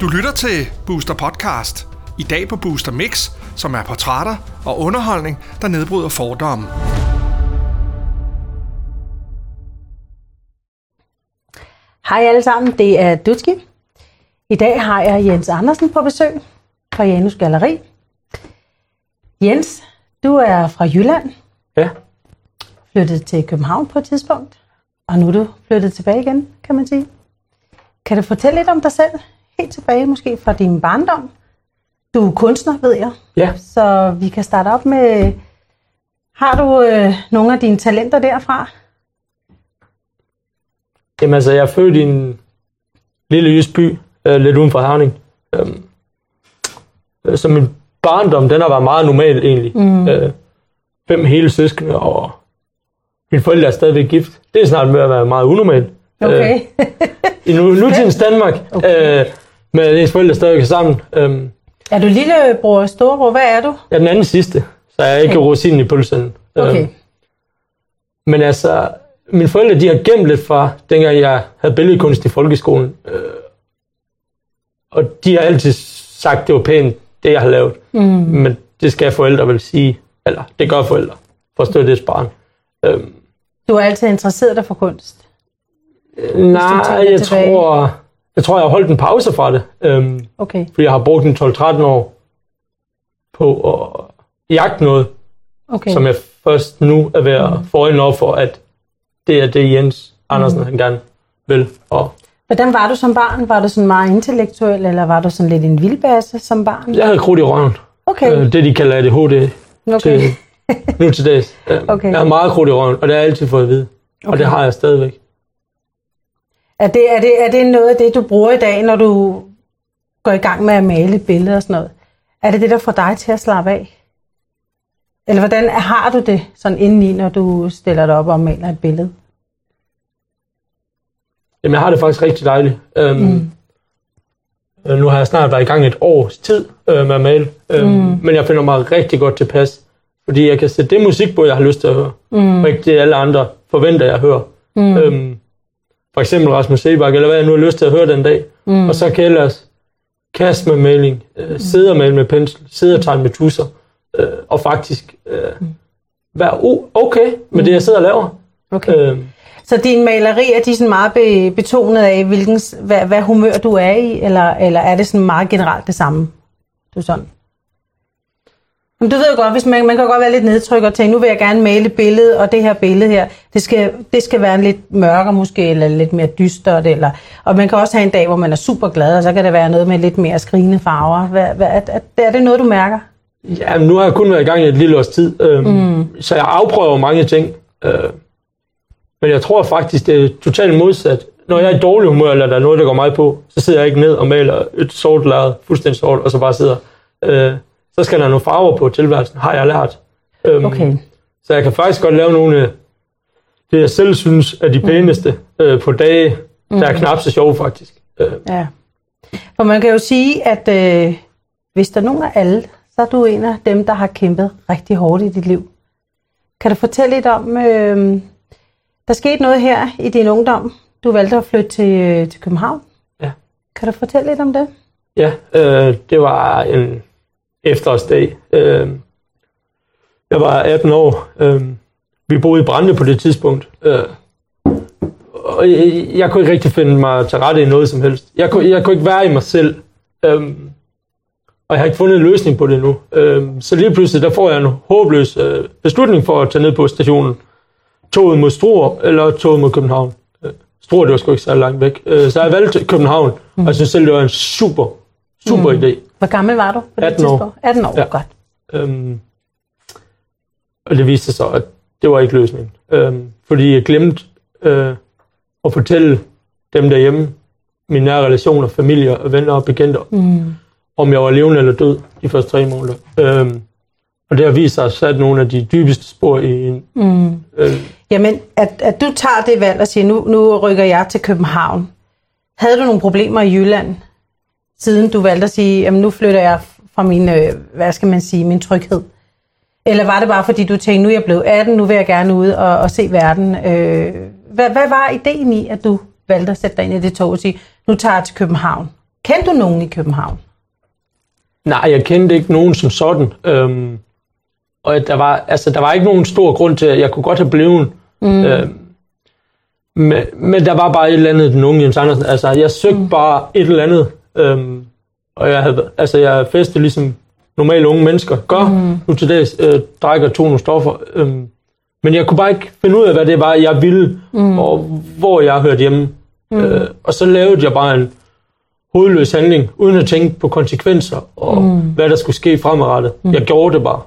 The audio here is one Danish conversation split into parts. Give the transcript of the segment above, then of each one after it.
Du lytter til Booster Podcast. I dag på Booster Mix, som er portrætter og underholdning, der nedbryder fordomme. Hej alle sammen, det er Dutski. I dag har jeg Jens Andersen på besøg fra Janus Galleri. Jens, du er fra Jylland, Ja, flyttet til København på et tidspunkt, og nu er du flyttet tilbage igen, kan man sige. Kan du fortælle lidt om dig selv, helt tilbage måske fra din barndom? Du er kunstner, ved jeg, ja. så vi kan starte op med, har du øh, nogle af dine talenter derfra? Jamen altså, jeg er født i en lille jysk by, øh, lidt uden for Herning. Øhm, øh, så min barndom, den har været meget normal egentlig. Mm. Øh, fem hele søskende, og mine forældre er stadigvæk gift. Det er snart med at være meget unormalt. Okay. Øh, I nu, nutidens Danmark, okay. øh, med ens forældre stadigvæk er sammen. Øh, er du lillebror og storebror? Hvad er du? jeg er den anden sidste, så jeg er ikke Okay. rosinen i pølsen. Okay. Øh, Men altså, mine forældre, de har gemt lidt fra, dengang jeg havde billedkunst i folkeskolen. Øh, og de har altid sagt, det var pænt, det jeg har lavet. Mm. Men det skal forældre vel sige, eller det gør forældre, forstå det barn. Øh, Du har altid interesseret dig for kunst. nej, tænker jeg tilbage. tror, jeg tror, jeg har holdt en pause fra det. Øh, Okay, fordi jeg har brugt en 12-13 år på at jagte noget, okay. som jeg først nu er ved at få øjnene op for, at det er det, Jens Andersen Mm. han gerne vil. Og Hvordan var du som barn? Var du sådan meget intellektuel, eller var du sådan lidt en vildbasse som barn? jeg havde krudt i røven. Okay, Øh, det, de kalder ADHD okay. til nu til dags. Okay. Jeg har meget krudt i røven, og det har jeg altid fået at vide. Og Okay. det har jeg stadigvæk. Er det, er, det, er det noget af det, du bruger i dag, når du går i gang med at male billeder og sådan noget? Er det det, der får dig til at slappe af? Eller hvordan har du det sådan indeni, når du stiller dig op og maler et billede? Jamen, jeg har det faktisk rigtig dejligt. Øhm, Mm. øh, Nu har jeg snart været i gang et års tid øh, med at male. Øhm, Mm. Men jeg finder mig rigtig godt tilpas. Fordi jeg kan sætte det musik på, jeg har lyst til at høre. Mm. Og ikke det, alle andre forventer, jeg hører. Mm. Øhm, for eksempel Rasmus Sebak, eller hvad jeg nu har lyst til at høre den dag. Mm. Og så kan jeg ellers kaste med maling, øh, sidde og male med pensel, sidde og tegne med tusser, øh, og faktisk øh, være o- okay med det, jeg sidder og laver. Okay. Øh, Så dine malerier, de er sådan meget be- betonet af, hvilken, hvad, hvad humør du er i, eller, eller er det sådan meget generelt det samme? Du er sådan. Men du ved godt, hvis man, man kan godt være lidt nedtrykt og tænke, nu vil jeg gerne male et billede, og det her billede her, det skal, det skal være en lidt mørkere måske, eller lidt mere dystert, eller, og man kan også have en dag, hvor man er super glad, og så kan det være noget med lidt mere skrigende farver. Hvad, hvad, er, er, det noget, du mærker? ja, nu har jeg kun været i gang i et lille års tid, øh, mm. så jeg afprøver mange ting. Øh, men jeg tror faktisk, det er totalt modsat. Når jeg er i dårlig humør, eller der er noget, der går mig på, så sidder jeg ikke ned og maler et sort lærred, fuldstændig sort, og så bare sidder. Øh, så skal der nogle farver på tilværelsen, har jeg lært. Øhm, Okay. Så jeg kan faktisk godt lave nogle af det, jeg selv synes er de pæneste øh, på dage, der er knap så sjove faktisk. Øh, Ja. For man kan jo sige, at øh, hvis der er nogen af alle, så er du en af dem, der har kæmpet rigtig hårdt i dit liv. Kan du fortælle lidt om, øh, der skete noget her i din ungdom. Du valgte at flytte til, øh, til København. Ja. Kan du fortælle lidt om det? ja, øh, det var en efterårsdag. Øh, jeg var 18 år. Øh, vi boede i Brande på det tidspunkt. Øh, og jeg, jeg kunne ikke rigtig finde mig til rette i noget som helst. Jeg kunne, jeg kunne ikke være i mig selv. Øh, og jeg har ikke fundet en løsning på det nu. Øh, så lige pludselig, der får jeg en håbløs øh, beslutning for at tage ned på stationen. Toget mod Struer, eller toget mod København. Øh, Struer, det var sgu ikke så langt væk. Øh, så jeg valgte København, og jeg synes selv, det var en super, super mm. idé. Hvor gammel var du på det 18 år. tidspunkt? 18 år, Ja. godt. Øhm, og det viste sig så, at det var ikke løsningen. Øhm, fordi jeg glemte øh, at fortælle dem derhjemme, mine nære relationer, familie og venner og bekendte, Mm. om jeg var levende eller død de første tre måneder. Øhm, og det har vist sig at sætte nogle af de dybeste spor i en... Mm. Øh, Jamen, at, at du tager det valg og siger, nu, nu rykker jeg til København. Havde du nogle problemer i Jylland, siden du valgte at sige, jamen nu flytter jeg fra min, øh, hvad skal man sige, min tryghed? Eller var det bare fordi, du tænkte, nu er jeg blevet 18, nu vil jeg gerne ud og, og se verden? Øh, hvad, hvad var ideen i, at du valgte at sætte dig ind i det tog og sige, nu tager jeg til København. Kendte du nogen i København? Nej, jeg kendte ikke nogen som sådan. Øhm, og der var, altså, der var ikke nogen stor grund til, at jeg kunne godt have blevet. Mm. Øhm, men, men der var bare et eller andet, den unge Jens Andersen. Altså, jeg søgte mm. bare et eller andet. Øhm, og jeg havde, altså, jeg festede ligesom normale unge mennesker gør mm. nu til dags, øh, drikker to nogle stoffer. Øhm, men jeg kunne bare ikke finde ud af, hvad det var, jeg ville, mm. og hvor jeg hørte hjemme. Mm. Øh, og så lavede jeg bare en hovedløs handling, uden at tænke på konsekvenser, og mm. hvad der skulle ske fremadrettet. Mm. Jeg gjorde det bare.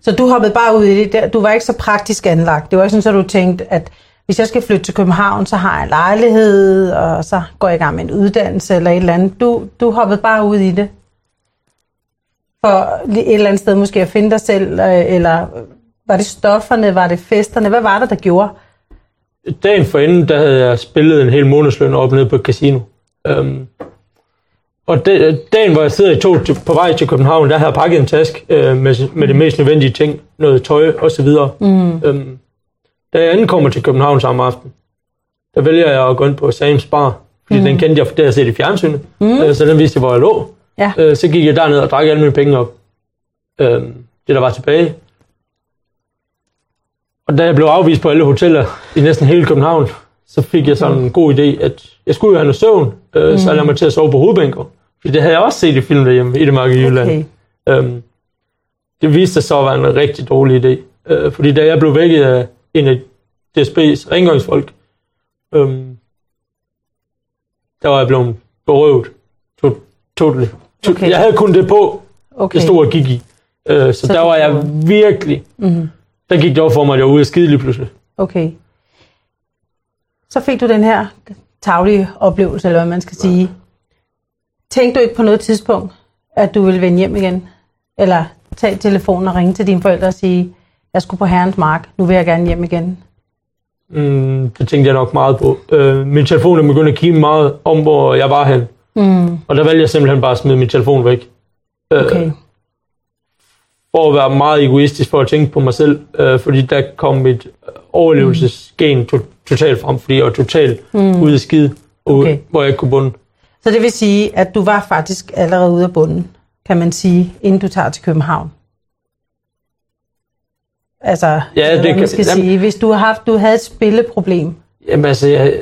Så du hoppede bare ud i det. Du var ikke så praktisk anlagt. Det var ikke sådan, at du tænkte, at hvis jeg skal flytte til København, så har jeg en lejlighed, og så går jeg i gang med en uddannelse eller et eller andet. Du, du hoppede bare ud i det. For et eller andet sted måske at finde dig selv, øh, eller var det stofferne, var det festerne? Hvad var det, der gjorde? Dagen for inden, der havde jeg spillet en hel månedsløn op nede på et casino. Um, og de, dagen, hvor jeg sidder i tog på vej til København, der havde jeg pakket en task uh, med, med det mest nødvendige ting, noget tøj osv. Mm. Um, da jeg ankommer til København samme aften, der vælger jeg at gå ind på Sam's Bar, fordi mm. den kendte jeg, havde jeg set i fjernsynet, mm. så den vidste hvor jeg lå. Ja. Uh, så gik jeg derned og drak alle mine penge op. Uh, det, der var tilbage, og da jeg blev afvist på alle hoteller i næsten hele København, så fik jeg sådan en god idé, at jeg skulle have noget søvn, øh, mm. så jeg lavede mig til at sove på hovedbænker. For det havde jeg også set i film derhjemme i det marked i Jylland. Okay. Øhm, det viste sig så at være en rigtig dårlig idé. Øh, fordi da jeg blev vækket af en af DSB's rengøringsfolk, øhm, der var jeg blevet berøvet. Totally. Okay. Jeg havde kun det på, okay. jeg stod og gik i. Øh, så, så der var jeg virkelig... Mm-hmm der gik det over for mig, at jeg var ude af skide lige pludselig. Okay. Så fik du den her taglige oplevelse, eller hvad man skal ja. sige. Tænkte du ikke på noget tidspunkt, at du ville vende hjem igen? Eller tage telefonen og ringe til dine forældre og sige, jeg skulle på herrens mark, nu vil jeg gerne hjem igen? Mm, det tænkte jeg nok meget på. Øh, min telefon er begyndt at kigge meget om, hvor jeg var hen. Mm. Og der valgte jeg simpelthen bare at smide min telefon væk. Øh, okay for at være meget egoistisk for at tænke på mig selv, øh, fordi der kom mit overlevelsesgen to, totalt frem, fordi jeg var totalt mm. ude af skid, okay. hvor jeg ikke kunne bunde. Så det vil sige, at du var faktisk allerede ude af bunden, kan man sige, inden du tager til København? Altså, ja, det kan, man skal jamen, sige, hvis du, har haft, du havde et spilleproblem. Jamen altså, jeg,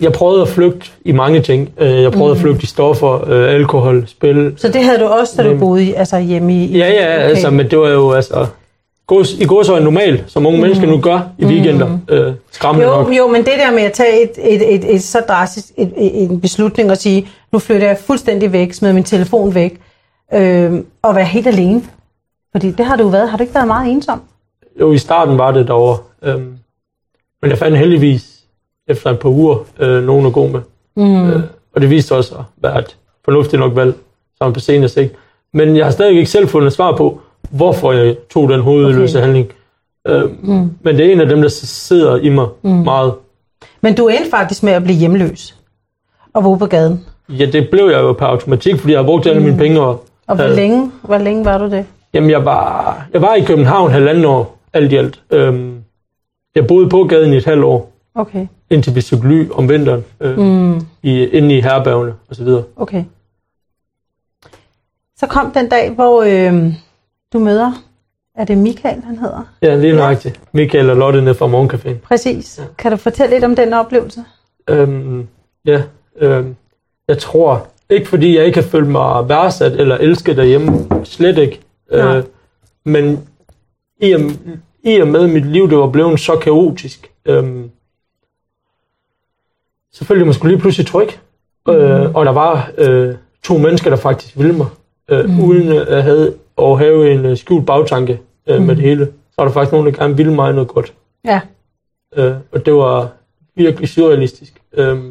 jeg prøvede at flygte i mange ting. Øh, jeg prøvede mm. at flygte i stoffer, øh, alkohol, spil. Så det havde du også, da du boede i, altså hjemme i... Ja, ja, okay. altså, men det var jo altså... I går så normalt, som unge mm. mennesker nu gør i weekender. Mm. Øh, skræmmende jo, nok. jo, men det der med at tage et, et, et, et så drastisk et, et, en beslutning og sige, nu flytter jeg fuldstændig væk, smider min telefon væk, øh, og være helt alene. Fordi det har du været. Har du ikke været meget ensom? Jo, i starten var det derovre. Øh, men jeg fandt heldigvis efter et par uger øh, nogen at gå med. Mm. Øh, og det viste også at være et fornuftigt nok valg, som på senere sigt. Men jeg har stadig ikke selv fundet svar på, hvorfor jeg tog den hovedløse okay. handling. Øh, mm. Men det er en af dem, der sidder i mig mm. meget. Men du endte faktisk med at blive hjemløs og bo på gaden? Ja, det blev jeg jo på automatik, fordi jeg har brugt alle mm. mine penge. Og, og hvor, længe, hvor længe var du det? Jamen, jeg var, jeg var i København halvanden år, alt i alt. Øhm, jeg boede på gaden i et halvt år. Okay. Indtil vi søgte ly om vinteren, øh, mm. i, inde i herbergene og så videre. Okay. Så kom den dag, hvor øh, du møder, er det Michael, han hedder? Ja, lige nøjagtigt. Ja. Michael og Lotte nede fra Morgencaféen. Præcis. Ja. Kan du fortælle lidt om den oplevelse? Øhm, ja, øhm, jeg tror, ikke fordi jeg ikke har følt mig værdsat eller elsket derhjemme, slet ikke. Øh, men i og, i og med mit liv, det var blevet så kaotisk, øhm, følte jeg mig lige pludselig tryg. Mm. Øh, og der var øh, to mennesker, der faktisk ville mig, øh, mm. uden at have, at have en uh, skjult bagtanke øh, mm. med det hele. Så var der faktisk nogen, der gerne ville mig noget godt. Ja. Øh, og det var virkelig surrealistisk. Øh,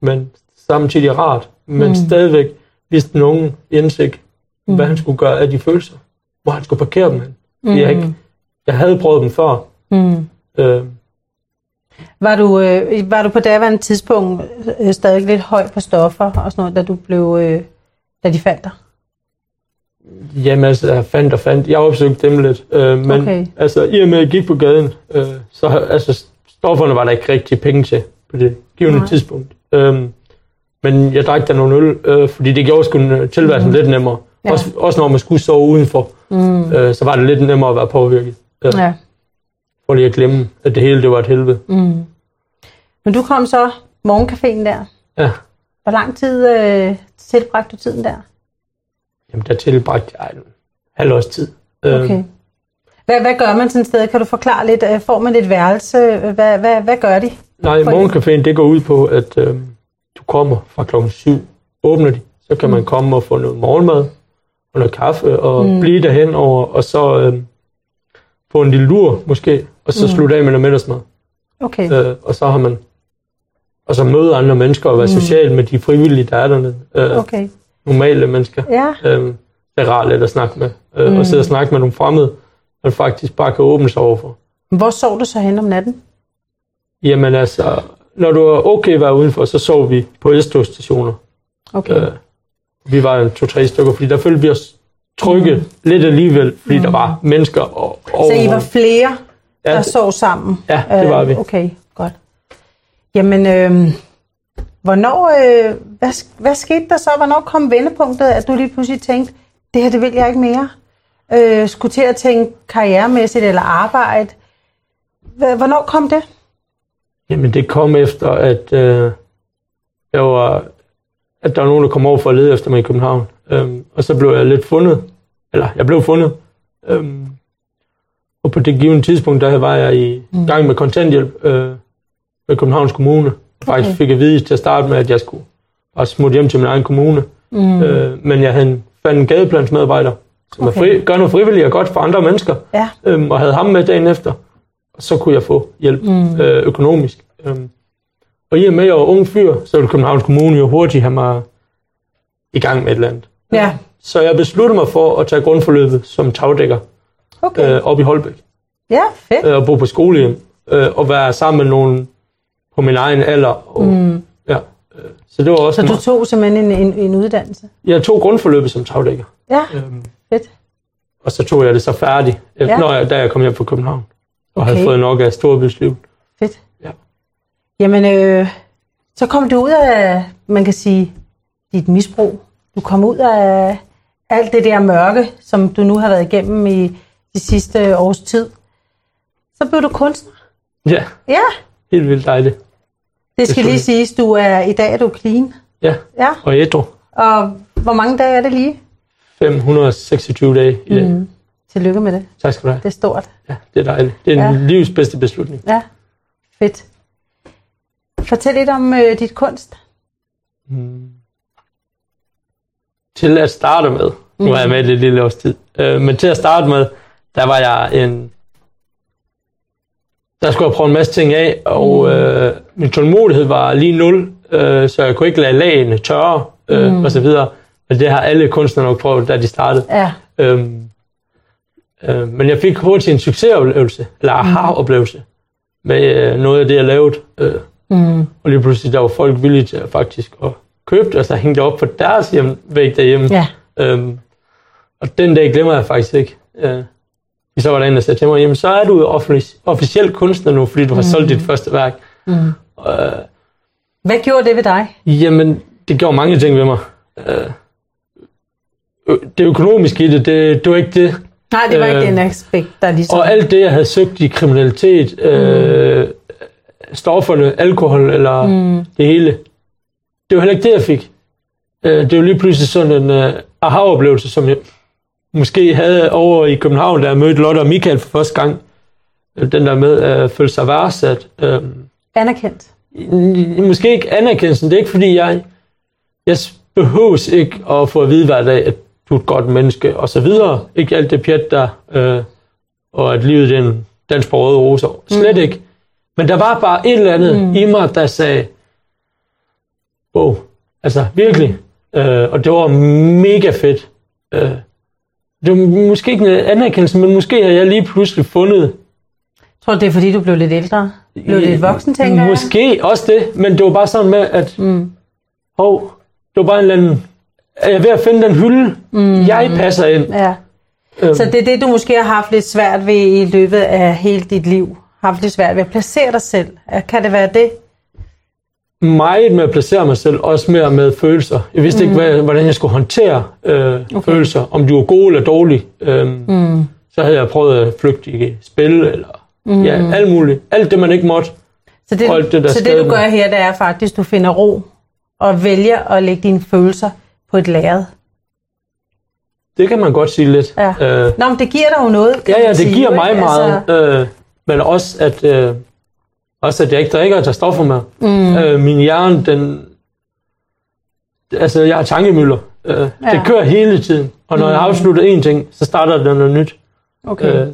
men samtidig rart. Men mm. stadigvæk vidste nogen indsigt, mm. hvad han skulle gøre af de følelser. Hvor han skulle parkere dem hen. Mm. Jeg, ikke, jeg havde prøvet dem før. Mm. Øh, var du, øh, var du på daværende tidspunkt øh, stadig lidt høj på stoffer og sådan noget, da du blev, øh, da de fandt dig? Jamen altså, jeg fandt og fandt. Jeg opsøgte dem lidt. Øh, men okay. altså, i og med at jeg gik på gaden, øh, så altså, stofferne var der ikke rigtig penge til på det givende Nej. tidspunkt. Øhm, men jeg drak da nogle øl, øh, fordi det gjorde sgu øh, tilværelsen mm. lidt nemmere. Ja. Også, også når man skulle sove udenfor, Mm. øh, så var det lidt nemmere at være påvirket. Øh, ja. For lige at glemme, at det hele det var et helvede. Mm. Men du kom så morgencaféen der. Ja. Hvor lang tid øh, tilbragte du tiden der? Jamen, der tilbragte jeg en halv års tid. Øh, Okay. Hvad, hvad gør man sådan et sted? Kan du forklare lidt? Øh, Får man et værelse? Hvad, hvad, hvad gør de? Nej, morgencaféen, det går ud på, at øh, du kommer fra klokken 7, åbner de, så kan man komme og få noget morgenmad og noget kaffe og Mm. blive derhen over, og så øh, få en lille lur måske, og så Mm. slutte af med noget middagsmad. Okay. Øh, og så har man og så møde andre mennesker og være Mm. social med de frivillige, der er dernede. Øh, Okay. Normale mennesker. Ja. Øh, det er rart lidt at snakke med. Øh, Mm. Og sidde og snakke med nogle fremmede, man faktisk bare kan åbne sig overfor. Hvor sov du så hen om natten? Jamen altså, når du er okay at være udenfor, så sov vi på S-togsstationer. Okay. Øh, vi var to-tre stykker, fordi der følte vi os trygge mm. lidt alligevel, fordi mm. der var mennesker og, og Så I var flere, der ja, sov sammen? ja, det var vi. Øh, Okay, godt. Jamen, øh, hvornår, øh, hvad, hvad skete der så? Hvornår kom vendepunktet, at du lige pludselig tænkte, det her, det vil jeg ikke mere? Øh, skulle til at tænke karrieremæssigt eller arbejde? Hvornår kom det? Jamen det kom efter, at, øh, jeg var, at der var nogen, der kom over for at lede efter mig i København. Øhm, og så blev jeg lidt fundet. Eller jeg blev fundet. Øhm, og på det givende tidspunkt, der var jeg i Mm. gang med kontanthjælp øh, med Københavns Kommune. Faktisk Okay. fik jeg vide til at starte med, at jeg skulle bare smutte hjem til min egen kommune. Mm. Øh, men jeg havde fandt en gadeplansmedarbejder, som Okay. fri, gør noget frivilligt og godt for andre mennesker. Ja. Øhm, og havde ham med dagen efter. Og så kunne jeg få hjælp Mm. øh, økonomisk. Øhm, og i og med, at jeg var ung fyr, så ville Københavns Kommune jo hurtigt have mig i gang med et eller andet. Ja, Så jeg besluttede mig for at tage grundforløbet som tagdækker okay. øh, op i Holbæk. Ja, fedt. Øh, og bo på skolehjem. Øh, og være sammen med nogen på min egen alder. Og, Mm. ja, øh, så det var også Så du tog simpelthen en, en, en uddannelse? Jeg tog grundforløbet som tagdækker. Ja, Øhm, fedt. og så tog jeg det så færdigt, Ja. når jeg, da jeg kom hjem fra København. Og okay. havde fået nok af storbysliv. Fedt. Ja. Jamen, øh, så kom du ud af, man kan sige, dit misbrug. Du kom ud af alt det der mørke, som du nu har været igennem i de sidste års tid. Så blev du kunstner. Ja, Ja, helt vildt dejligt. det skal Det lige siges, du er i dag er du clean. Ja, Ja, og ædru. og hvor mange dage er det lige? 526 dage i dag. Mm. Tillykke med det. Tak skal du have. Det er stort. Ja, det er dejligt. Det er Ja. livs bedste beslutning. Ja, fedt. Fortæl lidt om øh, dit kunst. Mm. Til at starte med, nu er jeg med i lidt lille års tid, øh, men til at starte med, der var jeg en... Der skulle jeg prøve en masse ting af, og øh, min tålmodighed var lige nul, øh, så jeg kunne ikke lade lagene tørre, øh, Mm. og så videre. Men det har alle kunstnere nok prøvet, da de startede. Ja, Øhm, øh, men jeg fik hurtigt en succesoplevelse, eller aha-oplevelse, med øh, noget af det, jeg lavede. Øh, mm. og lige pludselig, der var folk villige til at faktisk at købe det, og så hængte det op på deres hjem, væg derhjemme. ja. Øhm, og den dag glemmer jeg faktisk ikke. Øh, så var der en, der sagde til mig, jamen så er du offic- officiel kunstner nu, fordi du har solgt dit første værk. Mm. Øh, Hvad gjorde det ved dig? Jamen, det gjorde mange ting ved mig. Øh, det økonomiske i det, det, det var ikke det. Nej, det var øh, ikke den aspekt, der ligesom... Og alt det, jeg havde søgt i kriminalitet, øh, stofferne, alkohol eller Mm. det hele, det var heller ikke det, jeg fik. Øh, det var lige pludselig sådan en øh, aha-oplevelse, som jeg måske havde over i København, da jeg mødte Lotte og Michael for første gang. Øh, Den der med at føle sig værdsat. Anerkendt. måske ikke anerkendelsen, det er ikke fordi jeg, jeg behøves ikke at få at vide hver dag, at du er et godt menneske, og så videre. Ikke alt det pjat der, øh, og at livet er en dans på røde roser. Slet mm. ikke. Men der var bare et eller andet mm. i mig, der sagde, wow, altså virkelig. Øh, og det var mega fedt. Øh, det var måske ikke en anerkendelse, men måske har jeg lige pludselig fundet Tror du, det er fordi, du blev lidt ældre? Blev lidt voksen, tænker jeg? Måske også det, men det var bare sådan med, at Mm. hov, det var bare en eller anden... Er jeg ved at finde den hylde, mm. jeg passer ind? Ja. Øhm, Så det er det, du måske har haft lidt svært ved i løbet af hele dit liv? Har haft lidt svært ved at placere dig selv? Kan det være det? meget med at placere mig selv, også mere med følelser. Jeg vidste mm. ikke, hvad, hvordan jeg skulle håndtere øh, okay. følelser, om de var gode eller dårlige. Øhm, mm. Så havde jeg prøvet at flygte i spil, eller mm. ja, alt muligt. Alt det, man ikke måtte. Så det, alt det, der så det du gør mig. her, det er faktisk, at du finder ro og vælger at lægge dine følelser på et lærred. Det kan man godt sige lidt. Ja. Øh, Nå, men det giver dig jo noget. kan ja, ja, det sige, giver mig ikke? meget. Altså, Øh, men også at, øh, også, at jeg ikke drikker og tager stoffer med. Mm. Øh, min hjerne, den... Altså, jeg har tankemøller. Øh, ja. Det kører hele tiden. Og når mm. jeg har afsluttet én ting, så starter der noget nyt. okay. Øh,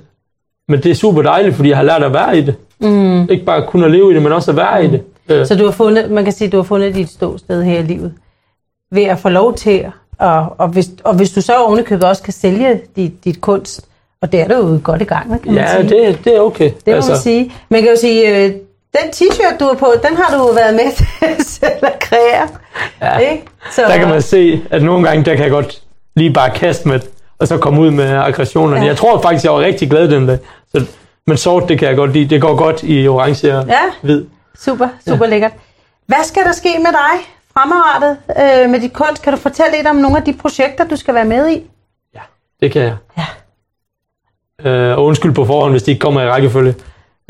men det er super dejligt, fordi jeg har lært at være i det. Mm. Ikke bare kun at leve i det, men også at være i det. Øh, Så du har fundet, man kan sige, du har fundet dit ståsted her i livet ved at få lov til, og, og, hvis, og hvis du så ovenikøbet også kan sælge dit, dit kunst, og det er du jo godt i gang med, kan man ja, sige. det, det er okay. det må altså, man sige. Man kan jo sige, øh, den t-shirt, du har på, den har du været med til selv at kreere. Ja. Ikke? Så, Der kan man se, at nogle gange, der kan jeg godt lige bare kaste med, og så komme ud med aggressionerne. Ja. Ja. Jeg tror faktisk, jeg var rigtig glad den dag. Så, men sort, det kan jeg godt lide. Det går godt i orange og Ja. hvid. Super, super ja. lækkert. Hvad skal der ske med dig fremadrettet øh, med dit kunst? Kan du fortælle lidt om nogle af de projekter, du skal være med i? Ja, det kan jeg. Ja. Øh, og undskyld på forhånd, hvis de ikke kommer i rækkefølge.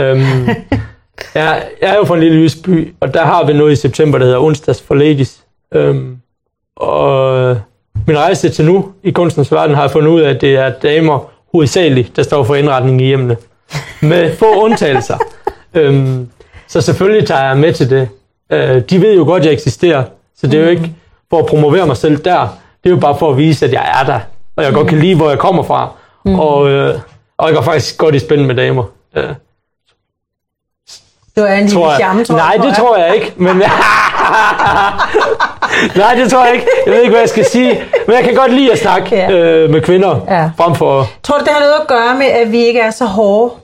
Øhm, jeg, jeg er jo fra en lille jysk by, og der har vi noget i september, der hedder Onsdags for Ladies. Øhm, og min rejse til nu i kunstens verden har jeg fundet ud af, at det er damer hovedsageligt, der står for indretning i hjemmene. Med få undtagelser. øhm, så selvfølgelig tager jeg med til det. Øh, de ved jo godt, at jeg eksisterer, så det er jo ikke for at promovere mig selv der. Det er jo bare for at vise, at jeg er der, og jeg godt kan lide, hvor jeg kommer fra. Mm. Og, øh, og jeg går faktisk godt i spænd med damer. Øh, Du er en lille charme, tror Nej, jeg. det tror jeg ikke. Men Nej, det tror jeg ikke. Jeg ved ikke, hvad jeg skal sige. Men jeg kan godt lide at snakke Ja. øh, med kvinder, Ja. frem for... Tror du, det har noget at gøre med, at vi ikke er så hårde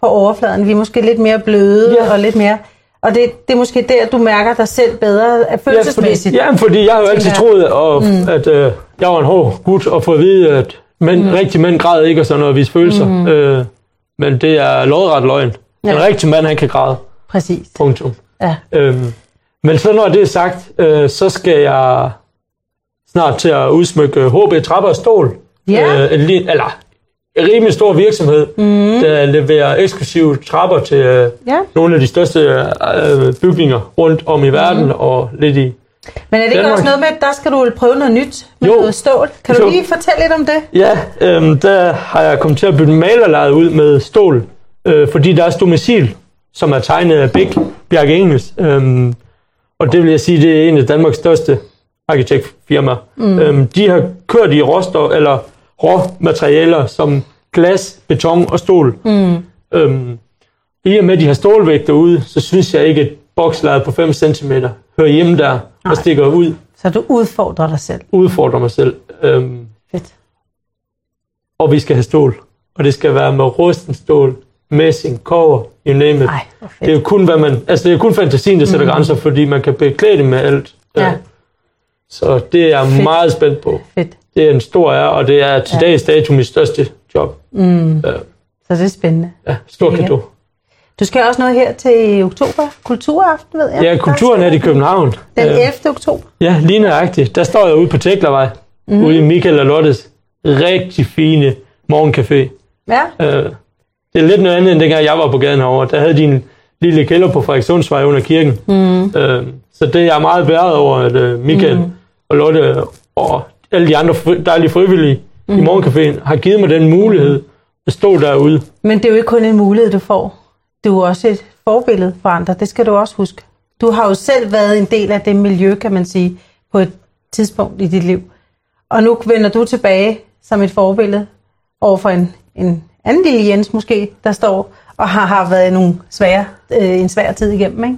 på overfladen? Vi er måske lidt mere bløde Ja. og lidt mere... Og det, det er måske der, du mærker dig selv bedre af følelsesmæssigt. Ja, fordi, ja, fordi jeg har jo altid troet, og, mm. at øh, jeg var en hård gut, og fået at vide, at mænd, mm. rigtige mænd græder ikke og sådan noget, at vise følelser. Mm. Øh, men det er lodret løgn. Ja. En rigtig mand, han kan græde. Præcis. Punktum. Ja. Øhm, men så når det er sagt, øh, så skal jeg snart til at udsmykke HB Trapper og Stål. Ja. Øh, en, eller en rimelig stor virksomhed, mm. der leverer eksklusive trapper til øh, Ja. nogle af de største øh, bygninger rundt om i verden mm. og lidt i... Men er det ikke Danmark. også noget med, at der skal du prøve noget nyt med Jo. noget stål? Kan du Jo. lige fortælle lidt om det? Ja, øhm, der har jeg kommet til at bytte malerlejet ud med stål, øh, fordi der er Stomisil, som er tegnet af Big Bjarke Engels. Øhm, og det vil jeg sige, det er en af Danmarks største arkitektfirmaer. Mm. Øhm, de har kørt i råstof, eller råmaterialer som glas, beton og stål. Mm. Øhm, I og med, at de har stålvægter ude, så synes jeg ikke, at bokslaget på 5 cm hører hjemme der og stikker ud, Så du udfordrer dig selv. udfordrer mig selv. Øhm, Fedt. og vi skal have stål. Og det skal være med rusten stål, messing, kover, you name it. Ej, det er jo kun, hvad man, altså det er kun fantasien, der sætter mm. grænser, fordi man kan beklæde det med alt. Ja. Så det er jeg Fedt. meget spændt på. Fedt. Det er en stor ære, og det er til Ja. dags dato mit største job. Så det er spændende. Ja, stor kado. Du skal også noget her til oktober. Kulturaften, ved jeg. Ja, kulturen er i København. Den Øh, 11. oktober. Ja, lige nøjagtigt. Der står jeg ude på Teklervej, Mhm. mm. ude i Michael og Lottes rigtig fine morgencafé. Ja. Øh, det er lidt noget andet, end dengang jeg var på gaden herovre. Der havde de en lille kælder på Frederikssundsvej under kirken. Mm. Øh, så det er jeg meget bæret over, at øh, Michael mm. og Lotte og alle de andre dejlige frivillige mm. i morgencaféen har givet mig den mulighed at stå derude. Men det er jo ikke kun en mulighed, du får. Du er også et forbillede for andre. Det skal du også huske. Du har jo selv været en del af det miljø, kan man sige, på et tidspunkt i dit liv. Og nu vender du tilbage som et forbillede over for en, en anden lille Jens måske, der står og har, har været nogle svære, øh, en svær tid igennem. Ikke?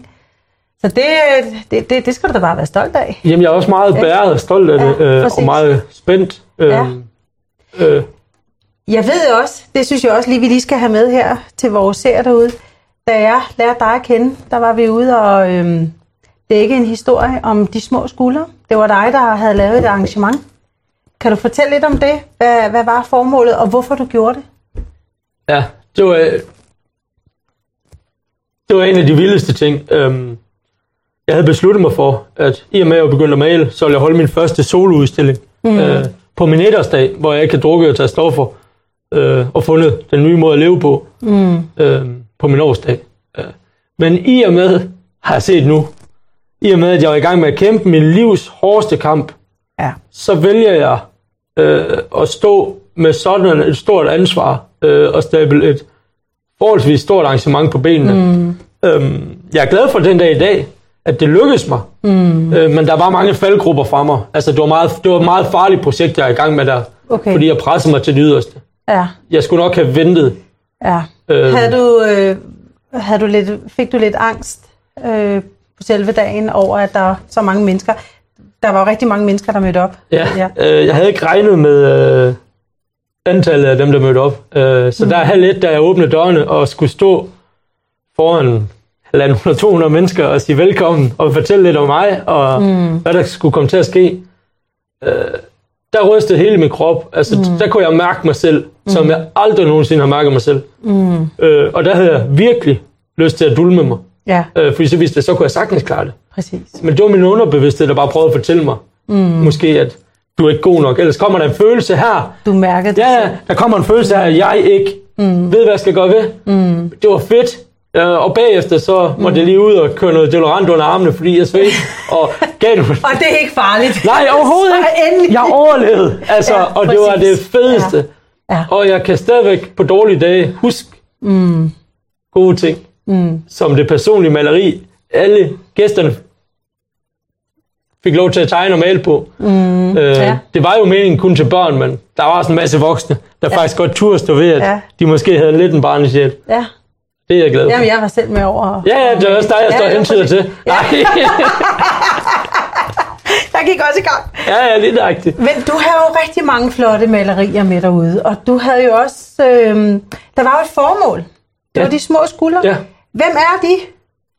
Så det, det, det, det skal du da bare være stolt af. Jamen, jeg er også meget bæret og stolt af det, Ja, øh, og meget spændt. Øh, Ja. øh, Jeg ved også, det synes jeg også lige, vi lige skal have med her til vores seere derude. Da jeg lærte dig at kende, der var vi ude og øhm, dække en historie om de små skuldre. Det var dig, der havde lavet et arrangement. Kan du fortælle lidt om det? Hvad, hvad var formålet, og hvorfor du gjorde det? Ja, det var, det var en af de vildeste ting. Øhm, jeg havde besluttet mig for, at i og med at jeg begyndte at male, så ville jeg holde min første soloudstilling mm. øh, på min etårsdag, hvor jeg ikke kan drukke og tage stoffer, øh, og fundet den nye måde at leve på mm. På min årsdag. Men i og med, har jeg set nu, i og med, at jeg var i gang med at kæmpe min livs hårdeste kamp, Ja. så vælger jeg øh, at stå med sådan et stort ansvar øh, og stable et forholdsvis stort arrangement på benene. Mm. Øhm, jeg er glad for den dag i dag, at det lykkedes mig. Mm. Øh, men der var mange faldgrupper fra mig. Altså, det var, meget, det var et meget farligt projekt, jeg er i gang med der. Okay. Fordi jeg pressede mig til det yderste. Ja. Jeg skulle nok have ventet. Ja. Øhm. Havde du, øh, havde du lidt, fik du lidt angst øh, på selve dagen over, at der var så mange mennesker? Der var jo rigtig mange mennesker, der mødte op. Ja, ja. ja. Øh, jeg havde ikke regnet med øh, antallet af dem, der mødte op. Øh, så mm. der er halv et, da jeg åbnede dørene og skulle stå foran 100-200 mennesker og sige velkommen og fortælle lidt om mig og mm. hvad der skulle komme til at ske. Øh, der rystede hele min krop. Altså, mm. Der kunne jeg mærke mig selv, som jeg aldrig nogensinde har mærket mig selv. Mm. Øh, og der havde jeg virkelig lyst til at dulme mig. Ja, Øh, fordi så vidste jeg, så kunne jeg sagtens klare det. præcis. Men det var min underbevidsthed, der bare prøvede at fortælle mig, mm. måske at du er ikke god nok. Ellers kommer der en følelse her. Du mærkede det Ja, selv. der kommer en følelse her, at jeg ikke mm. ved, hvad jeg skal gøre ved. Mm. Det var fedt. Øh, og bagefter så måtte jeg lige ud og køre noget deodorant under armene, fordi jeg svedte. og gav det. Og det er ikke farligt. Nej, overhovedet ikke. Jeg overlevede. Altså, Ja, og det var det præcis. fedeste. Ja. Ja. Og jeg kan stadigvæk på dårlige dage huske mm. gode ting. Mm. Som det personlige maleri. Alle gæsterne fik lov til at tegne og male på. Mm. Øh, ja. Det var jo meningen kun til børn, men der var også en masse voksne, der ja. faktisk godt turde stå ved, at Ja. de måske havde lidt en barnesjæl. Ja. Det er jeg glad for. Jamen, jeg var selv med over. Ja, ja, det er også dig, jeg står Ja, ja, ja, hentyder til. Nej. Jeg gik også i gang. ja, ja, lidt agtigt. Men du har jo rigtig mange flotte malerier med derude, og du havde jo også... Øh, der var jo et formål. Det Ja. var de små skuldre. Ja. Hvem er de?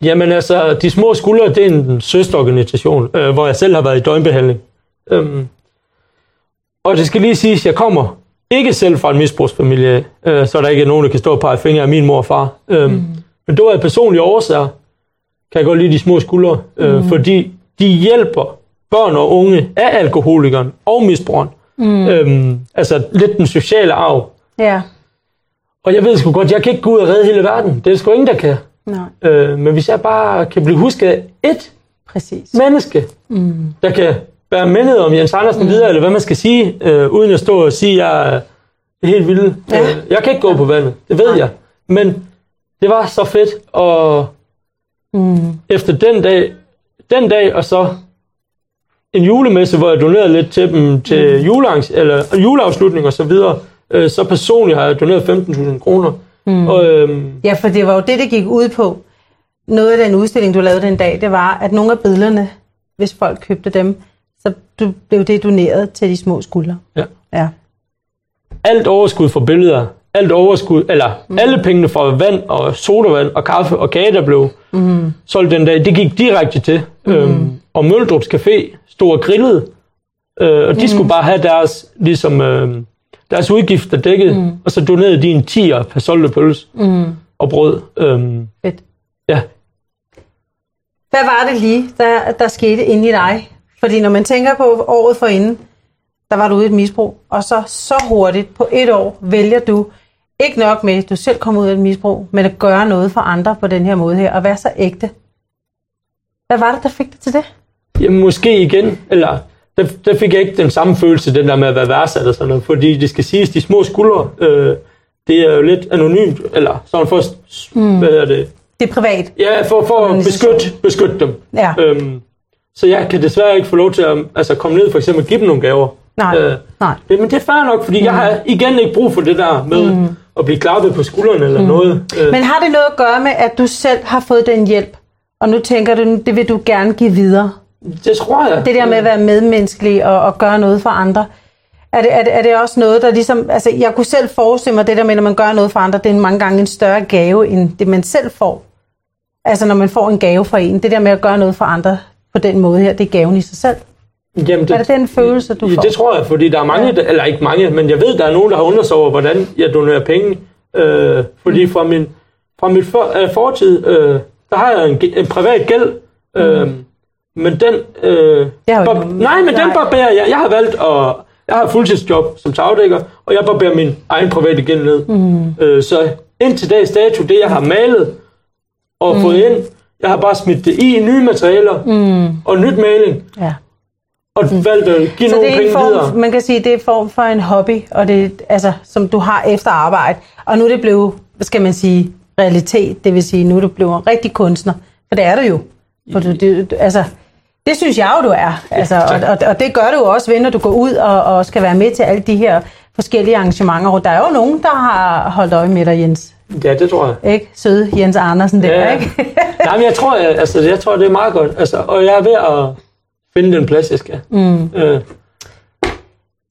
Jamen altså, De Små Skuldre, det er en søsterorganisation, øh, hvor jeg selv har været i døgnbehandling. Øhm, og det skal lige siges, at jeg kommer ikke selv fra en misbrugsfamilie, øh, så der ikke er nogen, der kan stå og pege fingre af min mor og far. Øhm, mm. Men det var af personlige årsager, kan jeg godt lide De Små Skuldre, øh, mm. fordi de hjælper børn og unge af alkoholikeren og misbrugeren. Mm. Øhm, altså lidt den sociale arv. Ja. Og jeg ved sgu godt, jeg kan ikke gå ud og redde hele verden. Det er sgu ingen, der kan. Nej, Øh, men hvis jeg bare kan blive husket af ét præcis. menneske, mm. der kan bære mindet om Jens Andersen videre, eller hvad man skal sige, øh, uden at stå og sige, at jeg er helt vild. Ja. Øh, jeg kan ikke gå på vandet, det ved jeg. Men det var så fedt, og Mm. efter den dag, den dag og så en julemesse, hvor jeg donerede lidt til dem til mm. julearrange- eller juleafslutning og så videre, øh, så personligt har jeg doneret 15.000 kroner. Mm. Og, øhm, Ja, for det var jo det, det gik ud på. Noget af den udstilling, du lavede den dag, det var, at nogle af billederne, hvis folk købte dem, så du, blev det doneret til de små skuldre. ja. Ja. alt overskud fra billeder, alt overskud, eller mm. alle pengene fra vand og sodavand og kaffe og kage, der blev mm. solgt den dag, det gik direkte til. Mm. Øhm, og Møldrups Café stod og grillede, øh, og de mm. skulle bare have deres, ligesom, øh, deres udgifter dækket, mm. og så donerede de en tier per solgte pølse Mm. og brød. Øhm, Fedt. ja, Hvad var det lige, der, der skete inde i dig? Fordi når man tænker på året forinden, der var du ude i et misbrug, og så så hurtigt på et år vælger du ikke nok med, at du selv kommer ud af et misbrug, men at gøre noget for andre på den her måde her, og være så ægte. Hvad var det, der fik dig til det? Jamen, måske igen, eller der, der fik jeg ikke den samme følelse, den der med at være værdsat og sådan noget, fordi det skal siges, de små skuldre, øh, det er jo lidt anonymt, eller sådan for, mm. hvad hedder det, Det er privat. ja, for, for at beskytte, beskytte dem. Ja. Øhm, så jeg kan desværre ikke få lov til at altså, komme ned for eksempel og give dem nogle gaver. Nej, Øh, nej. men det er fair nok, fordi mm. jeg har igen ikke brug for det der med mm. at blive klappet på skuldrene eller mm. noget. Øh, Men har det noget at gøre med, at du selv har fået den hjælp, og nu tænker du, det vil du gerne give videre? det tror jeg. Det der med at være medmenneskelig og, og gøre noget for andre. Er det, er, det, er det også noget, der ligesom... Altså, jeg kunne selv forestille mig, det der med, når man gør noget for andre, det er mange gange en større gave, end det man selv får. Altså, når man får en gave fra en. Det der med at gøre noget for andre på den måde her, det er gaven i sig selv. Jamen, Er det den følelse, du Ja, får? det tror jeg, fordi der er mange, Ja. der, eller ikke mange, men jeg ved, der er nogen, der har undret sig over, hvordan jeg donerer penge. Øh, fordi fra min, fra mit for, øh, fortid, øh, der har jeg en, en privat gæld, Mm. Øhm, men den... Øh, Det bar- nogen- nej, men den nej. barberer jeg. Jeg har valgt at... Jeg har fuldtidsjob som tagdækker, og jeg barberer min egen private gæld ned. Mm. Øh, så indtil dags dato, det jeg har malet og mm. fået ind, jeg har bare smidt det i nye materialer mm. og nyt maling, Ja. og mm. valgt at give Så nogle det er en penge videre. form, man kan sige, det er form for en hobby, og det altså, som du har efter arbejde. Og nu er det blevet, hvad skal man sige, realitet. Det vil sige, nu er du blevet en rigtig kunstner. For det er du jo. For du, det, altså, det synes jeg jo, du er. Altså, og, og, og, det gør du også ved, når du går ud og, og skal være med til alle de her forskellige arrangementer. Og der er jo nogen, der har holdt øje med dig, Jens. Ja, det tror jeg. Ikke? Søde Jens Andersen der, Ja. ikke? Nej, men jeg tror, jeg, altså, jeg tror, det er meget godt. Altså, og jeg er ved at finde den plads, jeg skal. Mm. Øh,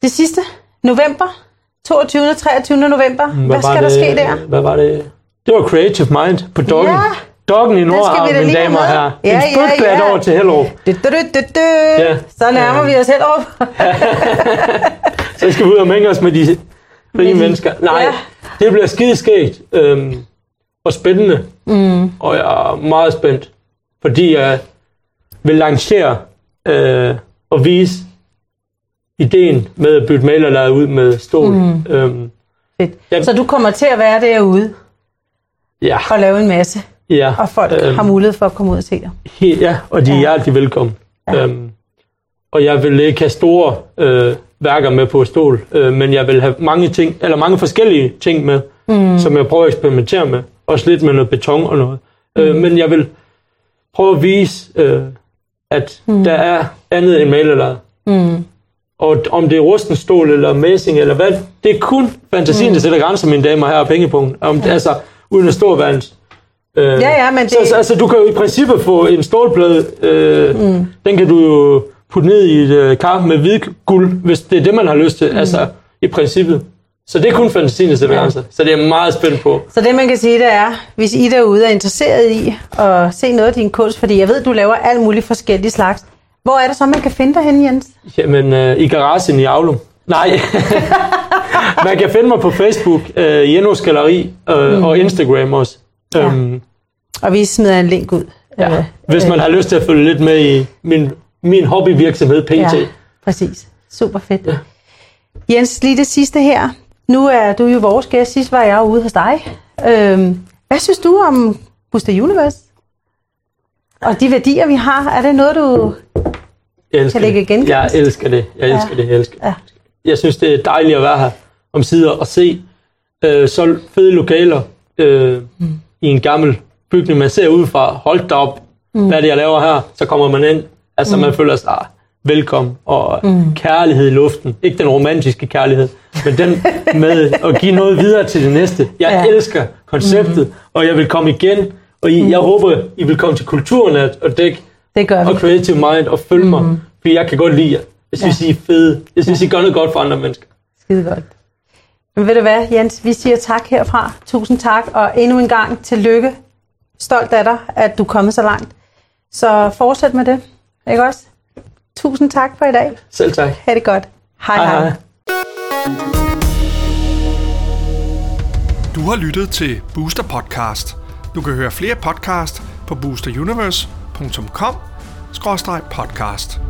Det sidste, november, 22. og 23. november. Hvad, hvad var skal der det, ske der? Hvad var det? Det var Creative Mind på Doggen. Ja. Doggen i Den Nord, skal vi da mine damer og herrer. Ja, en ja, spytklat ja. over til Hellerup. Du, du, du, du. Ja. Så nærmer vi os helt op. Så skal vi ud og mænge os med de rige mennesker. Nej, ja. Det bliver skideskægt øhm, og spændende. Mm. Og jeg er meget spændt, fordi jeg vil lancere øh, og vise ideen med at bytte malerlaget ud med stål. Mm. Øhm, Fedt. Ja. Så du kommer til at være derude ja, og lave en masse, ja. og folk Øhm, har mulighed for at komme ud og se dig. Ja, og de er Ja. hjertelig velkommen. Ja. Øhm, og jeg vil ikke have store øh, værker med på stål, øh, men jeg vil have mange ting, eller mange forskellige ting med, mm. som jeg prøver at eksperimentere med. Også lidt med noget beton og noget. Mm. Øh, men jeg vil prøve at vise, øh, at mm. der er andet end malerlad. Mm. Og om det er rusten stål eller messing eller hvad, det er kun fantasien, mm. der sætter grænser, mine damer herrer, og pengepunkt. Om, ja. Altså, uden at stå verdens. Øh, Ja, ja, men så, det- så, altså, du kan jo i princippet få en stålplade, øh, mm. den kan du jo putte ned i et øh, kar med hvid guld, hvis det er det, man har lyst til, mm. altså i princippet. Så det er kun fantasien, der Ja. grænser. Så det er jeg meget spændt på. Så det man kan sige, det er, hvis I derude er interesseret i at se noget af din kunst, fordi jeg ved, du laver alt muligt forskellige slags. Hvor er det så, man kan finde dig hen, Jens? Jamen, øh, i garagen i Aulum. Nej. man kan finde mig på Facebook, øh, Jenos Galeri, øh, mm. og Instagram også. Ja. Øhm, Og vi smider en link ud. Ja, Øh, hvis man har lyst til at følge lidt med i min, min hobbyvirksomhed, PT. Ja, præcis. Super fedt. Ja. Jens, lige det sidste her. Nu er du jo vores gæst. Sidst var jeg ude hos dig. Øhm, hvad synes du om Booster Universe? Og de værdier, vi har, er det noget, du... Jeg elsker Kan ikke det. Jeg elsker det. Jeg elsker Ja. det. Jeg elsker. Ja. Jeg synes, det er dejligt at være her om sider og se øh, så fede lokaler øh, mm. i en gammel bygning. Man ser udefra, hold da op, mm. hvad det, jeg laver her? Så kommer man ind. Altså, mm. man føler sig ah, velkommen og mm. kærlighed i luften. Ikke den romantiske kærlighed, men den med at give noget videre til det næste. Jeg Ja. ja. elsker konceptet, mm. og jeg vil komme igen. Og I, jeg håber, I vil komme til Kulturnat og dække Det gør vi. og Creative Mind og følge mig, Mhm. fordi jeg kan godt lide jer. Jeg synes, Ja. I er fede. Jeg synes, I gør noget godt for andre mennesker. Skide godt. Men ved du hvad, Jens, vi siger tak herfra. Tusind tak, og endnu en gang tillykke. Stolt af dig, at du er kommet så langt. Så fortsæt med det, ikke også? Tusind tak for i dag. Selv tak. Ha' det godt. Hej hej. Hej. Du har lyttet til Booster Podcast. Du kan høre flere podcast på boosteruniverse.com-podcast.